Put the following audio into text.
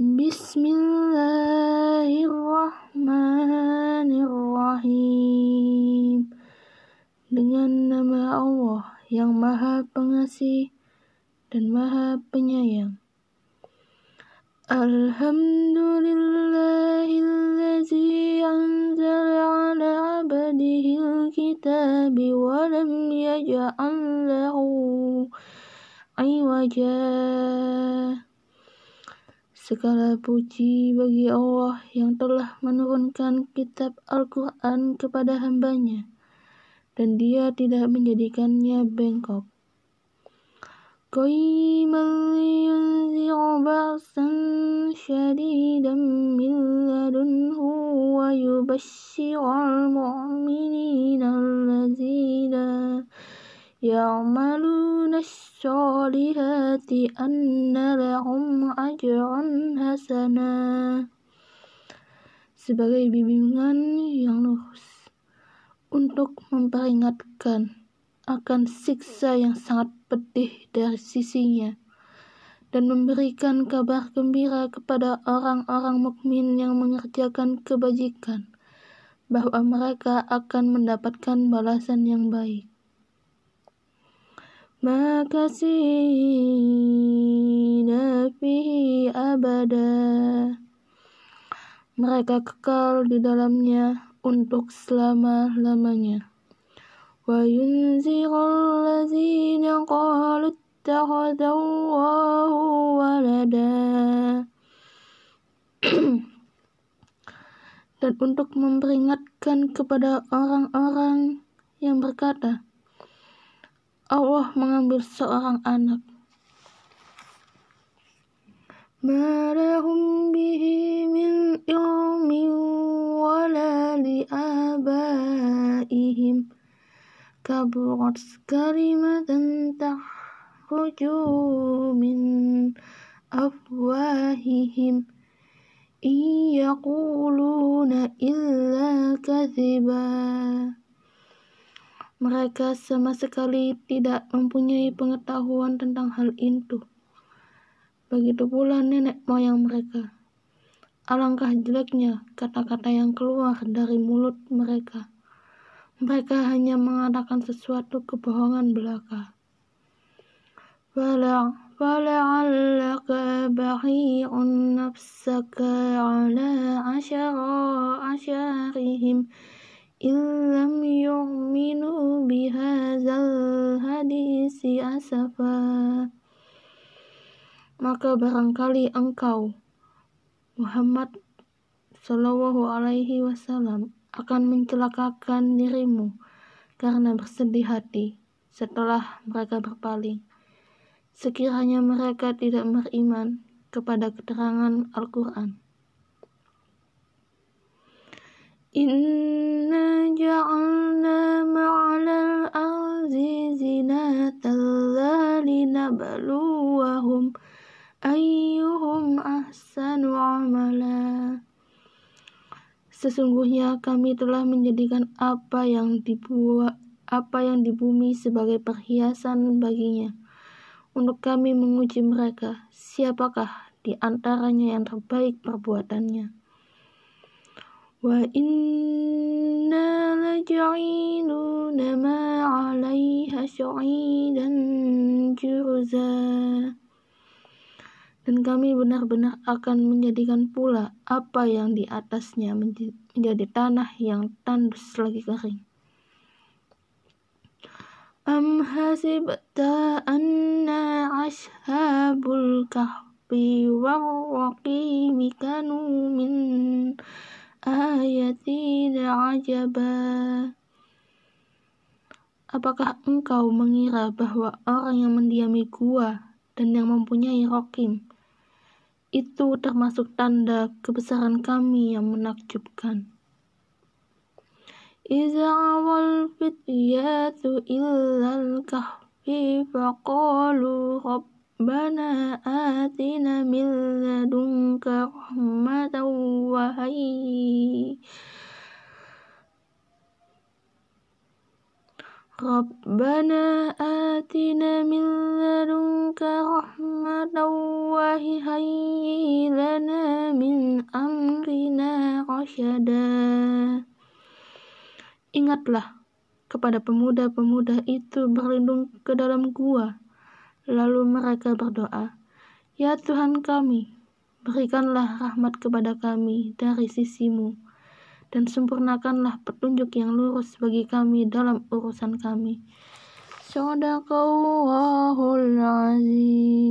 Bismillahirrahmanirrahim. Dengan nama Allah yang Maha Pengasih dan Maha Penyayang. Alhamdulillahillazi anzala ala abdihil kitabi wa lam yaj'al lahu. Segala puji bagi Allah yang telah menurunkan kitab Al-Quran kepada hambanya, dan dia tidak menjadikannya bengkok. Yubashshiral يعملون الصالحات أن لهم أجرا حسنا sebagai bimbingan yang lurus untuk memperingatkan akan siksa yang sangat pedih dari sisinya dan memberikan kabar gembira kepada orang-orang mukmin yang mengerjakan kebajikan bahwa mereka akan mendapatkan balasan yang baik. makasina fihi abada. Mereka kekal di dalamnya untuk selama-lamanya. Wa yunzirul ladzina qalu ittakhadallahu walada. Dan untuk memperingatkan kepada orang-orang yang berkata Allah mengambil seorang anak. Marahum bihi min ilmi wala liabaihim kaburat kalimatan tahruju min afwahihim iyaquluna illa kadhiba mereka sama sekali tidak mempunyai pengetahuan tentang hal itu. Begitu pula nenek moyang mereka. Alangkah jeleknya kata-kata yang keluar dari mulut mereka. Mereka hanya mengatakan sesuatu kebohongan belaka. فلعلك باخع نفسك على عشر عشرهم illam yu'minu bihazal hadisi asafa maka barangkali engkau Muhammad Shallallahu Alaihi Wasallam akan mencelakakan dirimu karena bersedih hati setelah mereka berpaling. Sekiranya mereka tidak beriman kepada keterangan Al-Quran. Inna ja'alna ma'alal arzi zinatan linabluwahum ayyuhum ahsanu amala. Sesungguhnya kami telah menjadikan apa yang dibuat apa yang di bumi sebagai perhiasan baginya. Untuk kami menguji mereka, siapakah di antaranya yang terbaik perbuatannya. Laja'iluna ma 'alaiha dan kami benar-benar akan menjadikan pula apa yang di atasnya menjadi tanah yang tandus lagi kering. Am hasibta anna ashabul kahfi wa raqimi kanu min ayatina ajaba Apakah engkau mengira bahwa orang yang mendiami gua dan yang mempunyai rokim itu termasuk tanda kebesaran kami yang menakjubkan? Iza awal fityatu illal kahfi faqalu Rabbana atina min ladunka rahmatan wa hayyi Rabbana atina min ladunka rahmatan wa hayyi lana rasyada. Ingatlah kepada pemuda-pemuda itu berlindung ke dalam gua. Lalu mereka berdoa, Ya Tuhan kami, berikanlah rahmat kepada kami dari sisimu, dan sempurnakanlah petunjuk yang lurus bagi kami dalam urusan kami. Sadaqallahul azim.